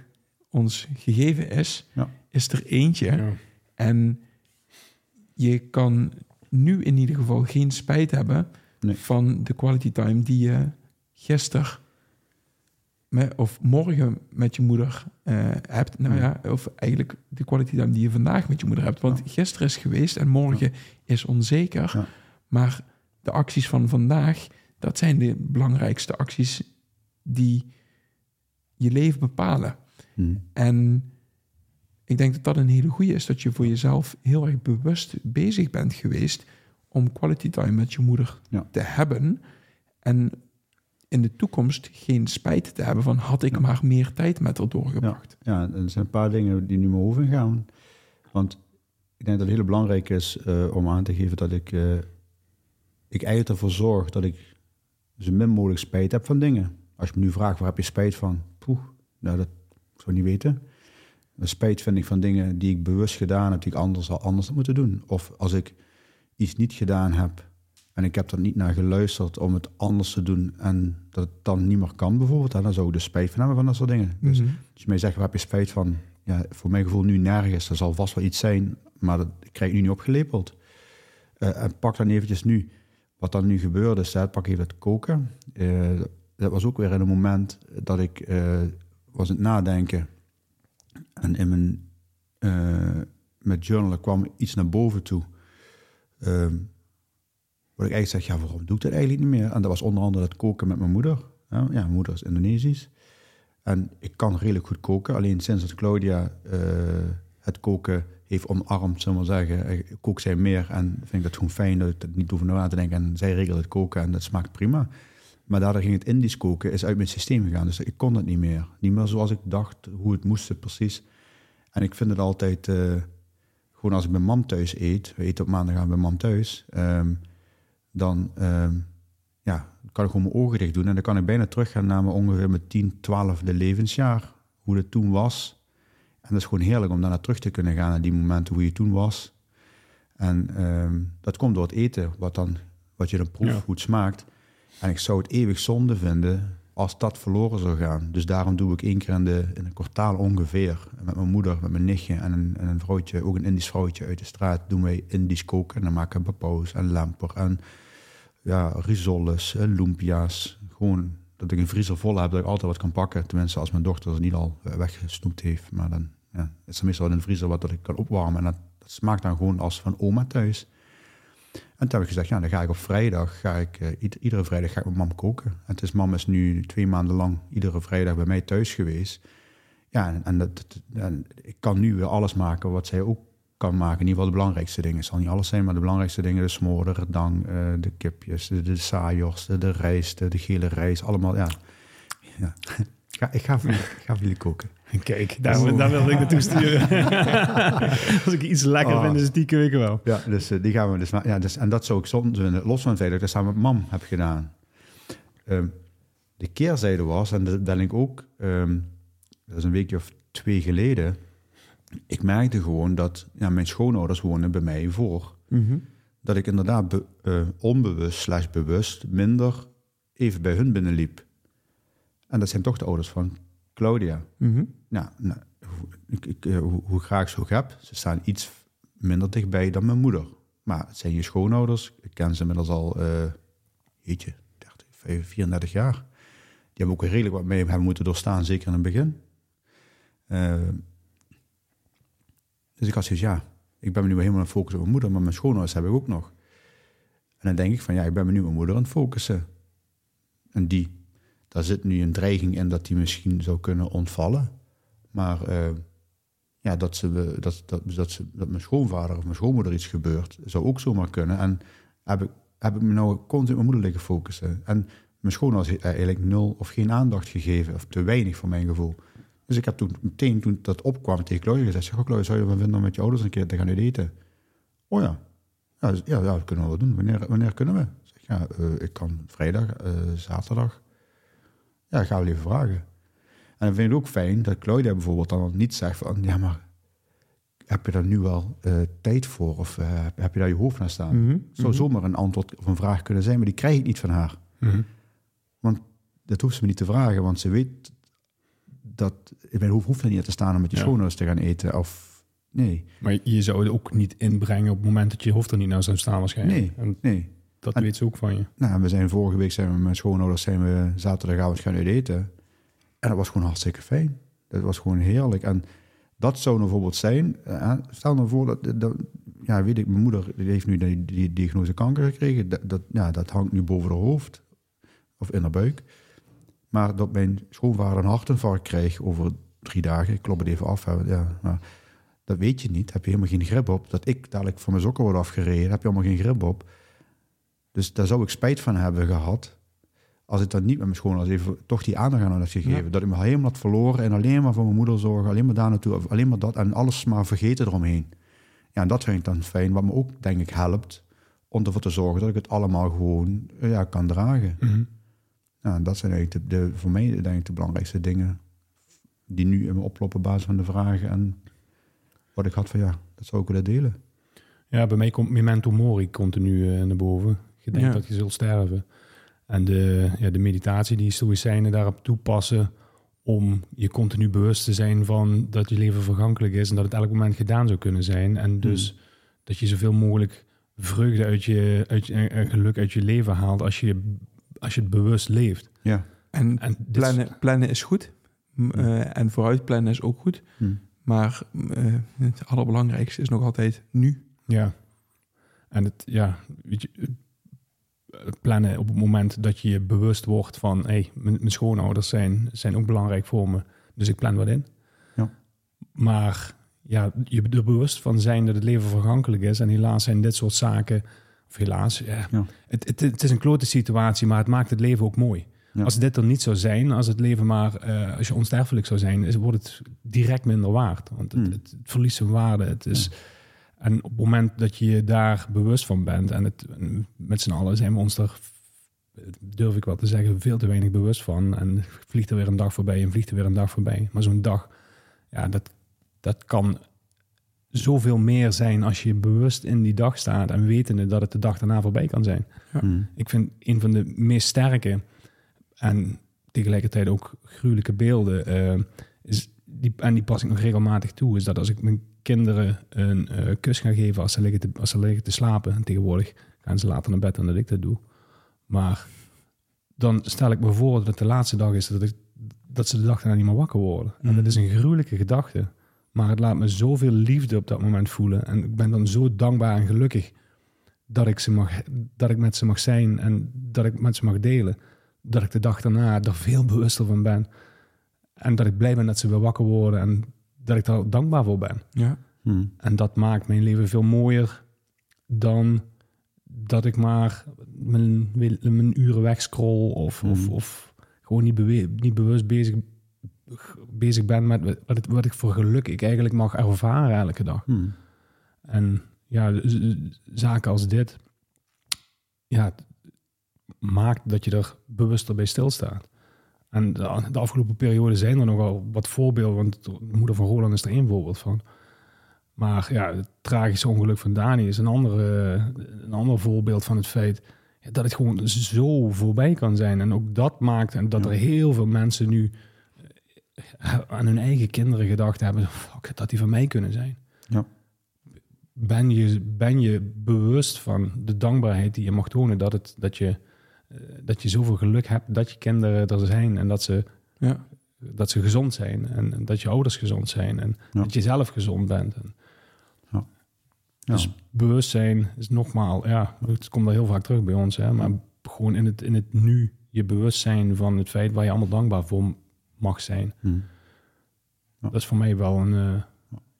ons gegeven is, Ja. is er eentje. Ja. En je kan nu in ieder geval geen spijt hebben Nee. van de quality time die je gisteren met, of morgen met je moeder eh, hebt. Nou ja, of eigenlijk de quality time die je vandaag met je moeder hebt. Want gisteren is geweest en morgen is onzeker. Ja. Maar de acties van vandaag, dat zijn de belangrijkste acties die je leven bepalen. Hm. En ik denk dat dat een hele goede is, dat je voor jezelf heel erg bewust bezig bent geweest om quality time met je moeder Ja. te hebben. En in de toekomst geen spijt te hebben van had ik Ja. maar meer tijd met haar doorgebracht. Ja, er zijn een paar dingen die nu me overgaan. Want ik denk dat het heel belangrijk is eh, om aan te geven dat ik, eh, ik eigenlijk ervoor zorg dat ik zo min mogelijk spijt heb van dingen. Als je me nu vraagt, waar heb je spijt van? Poeh, nou, dat zou ik niet weten. Een spijt vind ik van dingen die ik bewust gedaan heb, die ik anders al anders had moeten doen. Of als ik iets niet gedaan heb en ik heb er niet naar geluisterd om het anders te doen en dat het dan niet meer kan bijvoorbeeld, hè, dan zou ik dus spijt van hebben van dat soort dingen. Dus Mhm. als je mij zegt, waar heb je spijt van? Ja, voor mijn gevoel nu nergens. Er zal vast wel iets zijn, maar dat krijg ik nu niet opgelepeld. Eh, en pak dan eventjes nu, wat dan nu gebeurde is, hè, pak even het koken. Eh, dat was ook weer in een moment dat ik eh, was aan het nadenken. En in mijn met journalen kwam iets naar boven toe. Ehm, wat ik eigenlijk zeg, ja, waarom doe ik dat eigenlijk niet meer? En dat was onder andere het koken met mijn moeder. Ja, mijn moeder is Indonesisch. En ik kan redelijk goed koken. Alleen sinds dat Claudia eh, het koken heeft omarmd, zullen we zeggen, eh, kookt zij meer. En vind ik dat gewoon fijn dat ik er niet hoef na te denken. En zij regelt het koken en dat smaakt prima. Maar daardoor ging het Indisch koken, is uit mijn systeem gegaan. Dus ik kon het niet meer. Niet meer zoals ik dacht, hoe het moest precies. En ik vind het altijd, eh, gewoon als ik bij mam thuis eet, we eten op maandag gaan bij mam thuis, ehm, dan ehm, ja, kan ik gewoon mijn ogen dicht doen. En dan kan ik bijna teruggaan naar mijn ongeveer mijn 10, 12e levensjaar, hoe het toen was. En dat is gewoon heerlijk om daarna terug te kunnen gaan naar die momenten hoe je toen was. En ehm, dat komt door het eten, wat, dan, wat je dan proeft, Ja. hoe het smaakt. En ik zou het eeuwig zonde vinden als dat verloren zou gaan. Dus daarom doe ik één keer in, de, in een kwartaal ongeveer... met mijn moeder, met mijn nichtje en een, en een vrouwtje... ook een Indisch vrouwtje uit de straat... doen wij Indisch koken. En dan maken we papaus en lamper en ja, rissoles, eh, lumpia's. Gewoon dat ik een vriezer vol heb, dat ik altijd wat kan pakken. Tenminste, als mijn dochter het niet al weggesnoept heeft. Maar dan ja, is er meestal in een vriezer wat dat ik kan opwarmen. En dat, smaakt dan gewoon als van oma thuis. En toen heb ik gezegd, ja, dan ga ik op vrijdag, ga ik, eh, ied- iedere vrijdag ga ik met mam koken. En het is, mam is nu twee maanden lang iedere vrijdag bij mij thuis geweest. Ja, en, dat- en ik kan nu weer alles maken wat zij ook kan maken. In ieder geval de belangrijkste dingen. Het zal niet alles zijn, maar de belangrijkste dingen. De smoor, de redang, eh, de kipjes, de, de de, de rijst, de, de gele rijst. Allemaal, ja. ja. Ik [laughs] ga, ik ga, voor, ik ga voor jullie koken. [laughs] Kijk, daar, daar wilde ik naartoe sturen. [laughs] Als ik iets lekker Oh. vind, is het die keuken wel. Ja, dus eh, die gaan we dus, ma- ja, dus en dat zou ik soms los van het feit dat ik dat samen met mam heb gedaan. Ehm, de keerzijde was, en dat ben ik ook, ehm, dat is een weekje of twee geleden, ik merkte gewoon dat ja, mijn schoonouders wonen bij mij voor. Dat ik inderdaad be- eh, onbewust slash bewust minder even bij hun binnenliep. En dat zijn toch de ouders van Claudia. Mhm. Nou, nou hoe, ik, ik, eh, hoe, hoe graag ik ze ook heb, ze staan iets minder dichtbij dan mijn moeder. Maar het zijn je schoonouders. Ik ken ze inmiddels al, eh jeetje, 30, 35, 34 jaar. Die hebben ook redelijk wat mee hebben moeten doorstaan, zeker in het begin. Eh, dus ik had zoiets, ja, ik ben me nu helemaal aan het focussen op mijn moeder, maar mijn schoonouders heb ik ook nog. En dan denk ik van, ja, ik ben me nu op mijn moeder aan het focussen. En die, daar zit nu een dreiging in dat die misschien zou kunnen ontvallen. Maar eh, ja, dat, ze, dat, dat, dat, ze, dat mijn schoonvader of mijn schoonmoeder iets gebeurt, zou ook zomaar kunnen. En heb ik, heb ik me nou constant op mijn moeder liggen focussen. En mijn schoonouders heeft eigenlijk nul of geen aandacht gegeven, of te weinig voor mijn gevoel. Dus ik heb toen meteen, toen dat opkwam, tegen Claudia gezegd, zeg, oh, Claudia, zou je wel vinden om met je ouders een keer te gaan uit eten? Oh ja, ja, dus- ja, ja dat kunnen we wel doen. Wanneer, wanneer kunnen we? Ik Zeg, ja, eh, ik kan vrijdag, eh, zaterdag. Ja, ik ga wel even vragen. En dan vind ik het ook fijn dat Claudia bijvoorbeeld dan niet zegt van... ja, maar heb je daar nu wel eh, tijd voor? Of heb- je daar je hoofd naar staan? Mhm. Zou zomaar een antwoord of een vraag kunnen zijn... maar die krijg ik niet van haar. Want dat hoeft ze me niet te vragen, want ze weet dat... Ik ben, hoef, hoeft er niet te staan om met je Ja. schoonouders te gaan eten. Of nee, Maar je zou het ook niet inbrengen op het moment dat je hoofd er niet naar zou staan waarschijnlijk. Nee. En nee. dat En- weet ze ook van je. Nou, we zijn vorige week zijn we met mijn schoonouders zijn we zaterdagavond gaan uit eten. En dat was gewoon hartstikke fijn. Dat was gewoon heerlijk. En dat zou nou bijvoorbeeld zijn. eh, stel nou voor dat, dat- ja, weet ik, mijn moeder die heeft nu die, die diagnose kanker gekregen. Dat, dat, ja, dat hangt nu boven haar hoofd of in haar buik. Maar dat mijn schoonvader een hartinfarct kreeg over drie dagen. Ik klop het even af. hè, Ja, dat weet je niet. Heb je helemaal geen grip op. Dat ik dadelijk van mijn sokken word afgereden. Heb je allemaal geen grip op. Dus daar zou ik spijt van hebben gehad. Als ik dan niet met mijn schoonouders even toch die aandacht aan had gegeven. Ja. Dat ik me helemaal had verloren en alleen maar voor mijn moeder zorgen. Alleen maar daar naartoe. Alleen maar dat en alles maar vergeten eromheen. Ja, en dat vind ik dan fijn. Wat me ook denk ik helpt. Om ervoor te zorgen dat ik het allemaal gewoon ja, kan dragen. Ja, en dat zijn eigenlijk de, de, voor mij denk ik de belangrijkste dingen. Die nu in me oplopen op basis van de vragen. En wat ik had van ja, dat zou ik willen delen. Ja, bij mij komt memento mori continu eh, naar boven. Je denkt Ja. dat je zult sterven. En de, ja, de meditatie die stoïcijnen daarop toepassen om je continu bewust te zijn van dat je leven vergankelijk is en dat het elk moment gedaan zou kunnen zijn. En dus dat je zoveel mogelijk vreugde uit je, uit je, en geluk uit je leven haalt als je, als je het bewust leeft. Ja. En En dit is- plannen, plannen is goed. Eh, en vooruit plannen is ook goed. Hm. Maar eh, het allerbelangrijkste is nog altijd nu. Ja. En het, ja, weet je, het plannen op het moment dat je je bewust wordt van, hé, hey, mijn, mijn schoonouders zijn, zijn ook belangrijk voor me, dus ik plan wat in. Ja. Maar ja, je er bewust van zijn dat het leven vergankelijk is en helaas zijn dit soort zaken, of helaas, ja, Ja. Het, het, het is een klote situatie, maar het maakt het leven ook mooi. Ja. Als dit er niet zou zijn, als het leven maar, eh, als je onsterfelijk zou zijn, is, wordt het direct minder waard. Want het, Hmm. het, het verliest zijn waarde. Het is, En op het moment dat je je daar bewust van bent, en het, met z'n allen zijn we ons er, durf ik wel te zeggen, veel te weinig bewust van. En vliegt er weer een dag voorbij en vliegt er weer een dag voorbij. Maar zo'n dag, ja, dat, dat kan zoveel meer zijn als je bewust in die dag staat en wetende dat het de dag daarna voorbij kan zijn. Hm. Ik vind een van de meest sterke en tegelijkertijd ook gruwelijke beelden, eh, is die, en die pas ik nog regelmatig toe, is dat als ik mijn kinderen een eh, kus ga geven als ze, liggen te, als ze liggen te slapen, en tegenwoordig gaan ze later naar bed dan dat ik dat doe, Maar dan stel ik me voor dat het de laatste dag is dat, ik, dat ze de dag daarna niet meer wakker worden. En dat is een gruwelijke gedachte. Maar het laat me zoveel liefde op dat moment voelen. En ik ben dan zo dankbaar en gelukkig dat ik, ze mag, dat ik met ze mag zijn en dat ik met ze mag delen. Dat ik de dag daarna er veel bewuster van ben. En dat ik blij ben dat ze weer wakker worden en dat ik daar ook dankbaar voor ben. Ja. Hm. En dat maakt mijn leven veel mooier dan dat ik maar mijn, mijn uren wegscroll of, of, Mhm. of gewoon niet, bewe- niet bewust bezig, bezig ben met wat, het, wat ik voor geluk ik eigenlijk mag ervaren elke dag. Hm. En ja, zaken als dit, ja, maakt dat je er bewuster bij stilstaat. En de, de afgelopen periode zijn er nogal wat voorbeelden, want de moeder van Roland is er één voorbeeld van. Maar ja, het tragische ongeluk van Dani is een, andere, een ander voorbeeld van het feit dat het gewoon zo voorbij kan zijn. En ook dat maakt en dat Ja. er heel veel mensen nu [laughs] aan hun eigen kinderen gedacht hebben, fuck, dat die van mij kunnen zijn. Ja. Ben je, ben je bewust van de dankbaarheid die je mag tonen, dat, het, dat, je, eh, dat je zoveel geluk hebt dat je kinderen er zijn en dat ze, Ja. dat ze gezond zijn en, dat je ouders gezond zijn en Ja. dat je zelf gezond bent. En, Ja. Dus bewustzijn is nogmaal, ja, het komt daar heel vaak terug bij ons, hè, maar gewoon in het, in het nu je bewustzijn van het feit waar je allemaal dankbaar voor mag zijn. Hm. Dat is voor mij wel een, eh,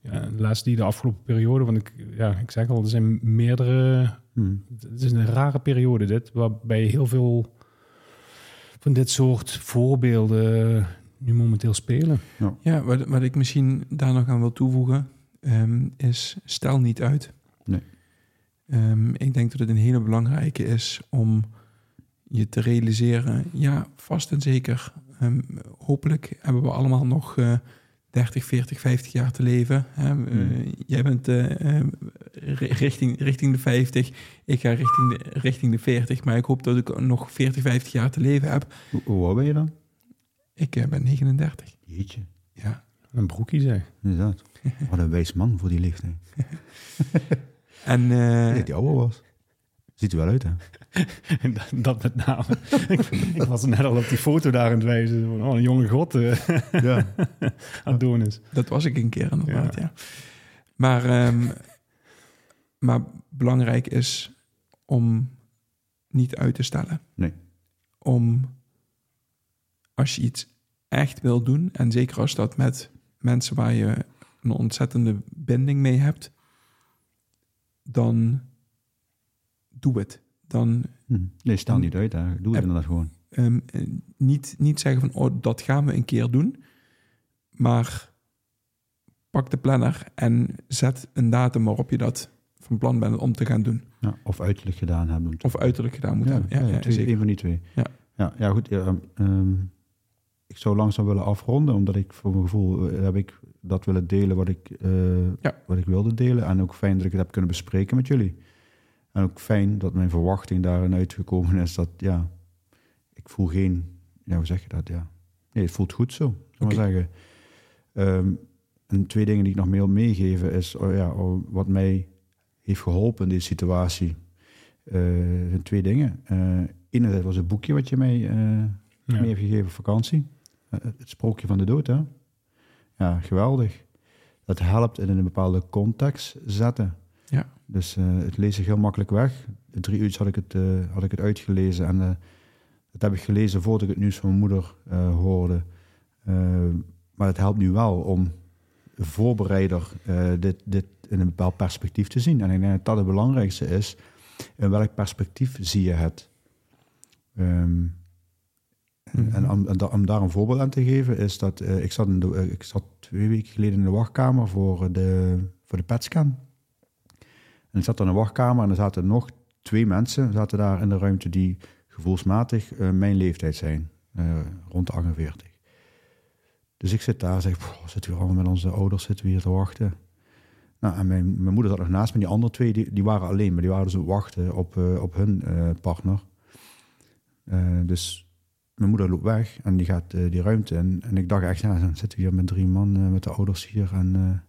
ja, een les die de afgelopen periode, want ik, ja, ik zeg al, er zijn meerdere, Hm. het is een rare periode dit, waarbij heel veel van dit soort voorbeelden nu momenteel spelen. Ja, wat, wat ik misschien daar nog aan wil toevoegen, ehm, is stel niet uit. Nee. Ehm, ik denk dat het een hele belangrijke is om je te realiseren, ja, vast en zeker. Ehm, hopelijk hebben we allemaal nog eh 30, 40, 50 jaar te leven. Hè? Eh, Mm. jij bent eh, eh, ri- richting, richting de 50, ik ga richting de, richting de 40, maar ik hoop dat ik nog 40, 50 jaar te leven heb. Hoe, hoe oud ben je dan? Ik eh, ben 39. Jeetje, Ja. Een broekie zeg. inderdaad. [laughs] Wat een wijs man voor die leeftijd. En eh, Nee, die ouder was. Ziet er wel uit, hè? Dat- [laughs] dat met name. ik, ik was net al op die foto daar aan het wijzen. Van, oh, een jonge god eh Ja. [laughs] Adonis. Dat was ik een keer inderdaad, ja. Maar, ehm, maar belangrijk is om niet uit te stellen. Nee. Om, als je iets echt wil doen, en zeker als dat met mensen waar je een ontzettende binding mee hebt, dan doe het. Dan Hm. Nee, stel niet uit, hè. Doe het inderdaad gewoon. Ehm, eh, niet, niet zeggen van, oh, dat gaan we een keer doen. Maar pak de planner en zet een datum waarop je dat van plan bent om te gaan doen. Ja, of uiterlijk gedaan hebben. Of uiterlijk gedaan moet ja, hebben. Ja, twee, een van die twee. Ja. Ja, ja goed. Ehm, ehm, ik zou langzaam willen afronden, omdat ik voor mijn gevoel eh, heb ik dat willen delen wat ik, eh, wat ik wilde delen. En ook fijn dat ik het heb kunnen bespreken met jullie. En ook fijn dat mijn verwachting daarin uitgekomen is dat, ja, ik voel geen, ja, hoe zeg je dat? Ja, nee, het voelt goed zo, Oké. maar zeggen. Ehm, en twee dingen die ik nog meer wil meegeven is, oh ja, oh, wat mij heeft geholpen in deze situatie. Eh, zijn twee dingen. Eh enerzijds was het boekje wat je mij Ja. mee heeft gegeven op vakantie. Het sprookje van de dood, hè? Ja, geweldig. Dat helpt in een bepaalde context zetten. Dus eh, het lees ik heel makkelijk weg. In drie uur had ik het, eh, had ik het uitgelezen. En eh, dat heb ik gelezen voordat ik het nieuws van mijn moeder hoorde. Maar het helpt nu wel om voorbereider dit, dit in een bepaald perspectief te zien. En ik denk dat dat het belangrijkste is. In welk perspectief zie je het? Ehm, en, Mhm. en om, om daar een voorbeeld aan te geven, is dat ik, zat in de, ik zat twee weken geleden in de wachtkamer voor de, voor de PET-scan. En ik zat in de wachtkamer en er zaten nog twee mensen zaten daar in de ruimte die gevoelsmatig eh, mijn leeftijd zijn, eh, rond de 48. Dus ik zit daar en zeg, "Poh, zitten we allemaal met onze ouders zitten we hier te wachten. Nou, en mijn, mijn moeder zat nog naast me. Die andere twee die, die waren alleen, maar die waren dus wachten op, eh, op hun partner. Dus mijn moeder loopt weg en die gaat die ruimte in. En ik dacht echt, ja, dan zitten we hier met drie man, met de ouders hier. En,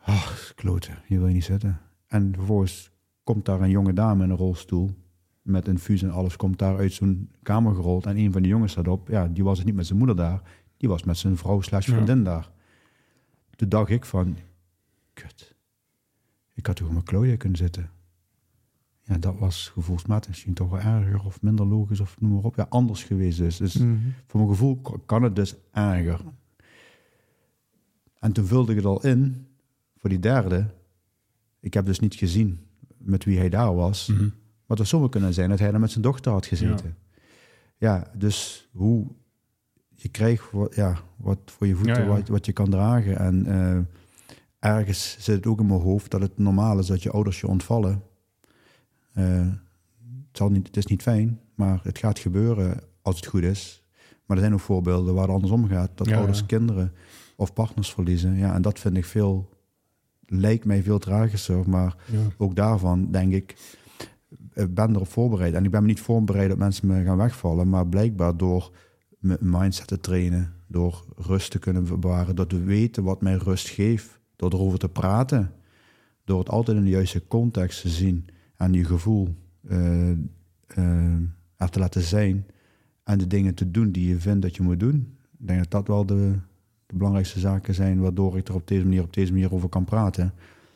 ah, kloten, hier wil je niet zitten. En vervolgens komt daar een jonge dame in een rolstoel. met infuus en alles komt daar uit zo'n kamer gerold. En een van de jongens staat op. Ja, die was het niet met zijn moeder daar. Die was met zijn vrouw slash vriendin daar. Toen dacht ik van, kut. Ik had toch op mijn klooien kunnen zitten. Ja, dat was gevoelsmatig misschien toch wel erger of minder logisch of noem maar op. Ja, anders geweest dus. Dus Mhm. voor mijn gevoel kan het dus erger. En toen vulde ik het al in voor die derde. Ik heb dus niet gezien met wie hij daar was. Mhm. Maar het zou kunnen zijn dat hij er met zijn dochter had gezeten. Ja, dus hoe je krijgt wat, ja, wat voor je voeten, Ja, ja. Wat, wat je kan dragen. En eh, ergens zit het ook in mijn hoofd dat het normaal is dat je ouders je ontvallen. Eh, het, zal niet, het is niet fijn, maar het gaat gebeuren als het goed is. Maar er zijn ook voorbeelden waar het andersom gaat. Dat ouders kinderen of partners verliezen. Ja, en dat vind ik veel, lijkt mij veel tragischer. Maar Ja. ook daarvan denk ik, ik ben erop voorbereid. En ik ben me niet voorbereid dat mensen me gaan wegvallen. Maar blijkbaar door mijn mindset te trainen, door rust te kunnen bewaren, door te weten wat mij rust geeft, door erover te praten, door het altijd in de juiste context te zien en je gevoel eh, eh, er te laten zijn en de dingen te doen die je vindt dat je moet doen. Ik denk dat dat wel de, de belangrijkste zaken zijn waardoor ik er op deze manier, op deze manier over kan praten.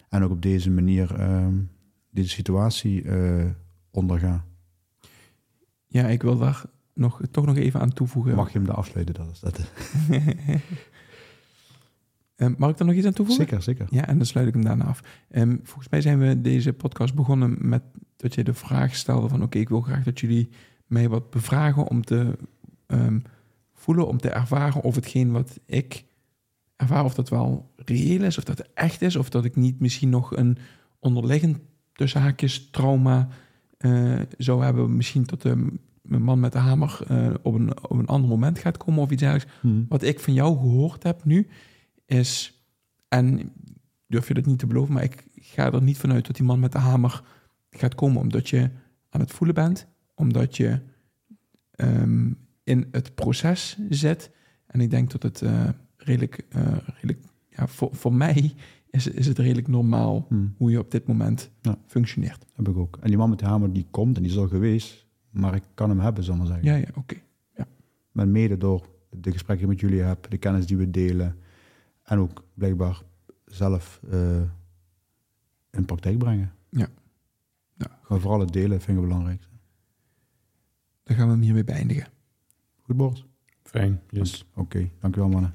En ook op deze manier ehm, deze situatie eh, onderga. Ja, ik wil daar nog, toch nog even aan toevoegen. Mag je hem daar afsluiten? Dat is dat. [laughs] Eh, mag ik er nog iets aan toevoegen? Zeker, zeker. Ja, en dan sluit ik hem daarna af. Ehm, volgens mij zijn we deze podcast begonnen met dat je de vraag stelde van... oké, ik wil graag dat jullie mij wat bevragen om te ehm, voelen, om te ervaren of hetgeen wat ik ervaar, of dat wel reëel is, of dat echt is, of dat ik niet misschien nog een onderliggend tussen haakjes trauma eh, zou hebben. Misschien dat de, mijn man met de hamer eh, op, een, op een ander moment gaat komen of iets dergelijks. Hm. Wat ik van jou gehoord heb nu is, en durf je dat niet te beloven, maar ik ga er niet vanuit dat die man met de hamer gaat komen, omdat je aan het voelen bent, omdat je ehm, in het proces zit. En ik denk dat het eh, redelijk, eh, redelijk ja, voor, voor mij is, is het redelijk normaal Hm. hoe je op dit moment Ja. functioneert. Heb ik ook. En die man met de hamer die komt en die is al geweest, maar ik kan hem hebben, zal ik maar zeggen. Ja, ja, oké. Maar mede door de gesprekken die ik met jullie heb, de kennis die we delen en ook blijkbaar zelf eh, in praktijk brengen. Ja. Ja. Maar vooral het delen vind ik het belangrijk. Dan gaan we hem hiermee beëindigen. Goed, Bord? Fijn, yes. Oké, dankjewel mannen.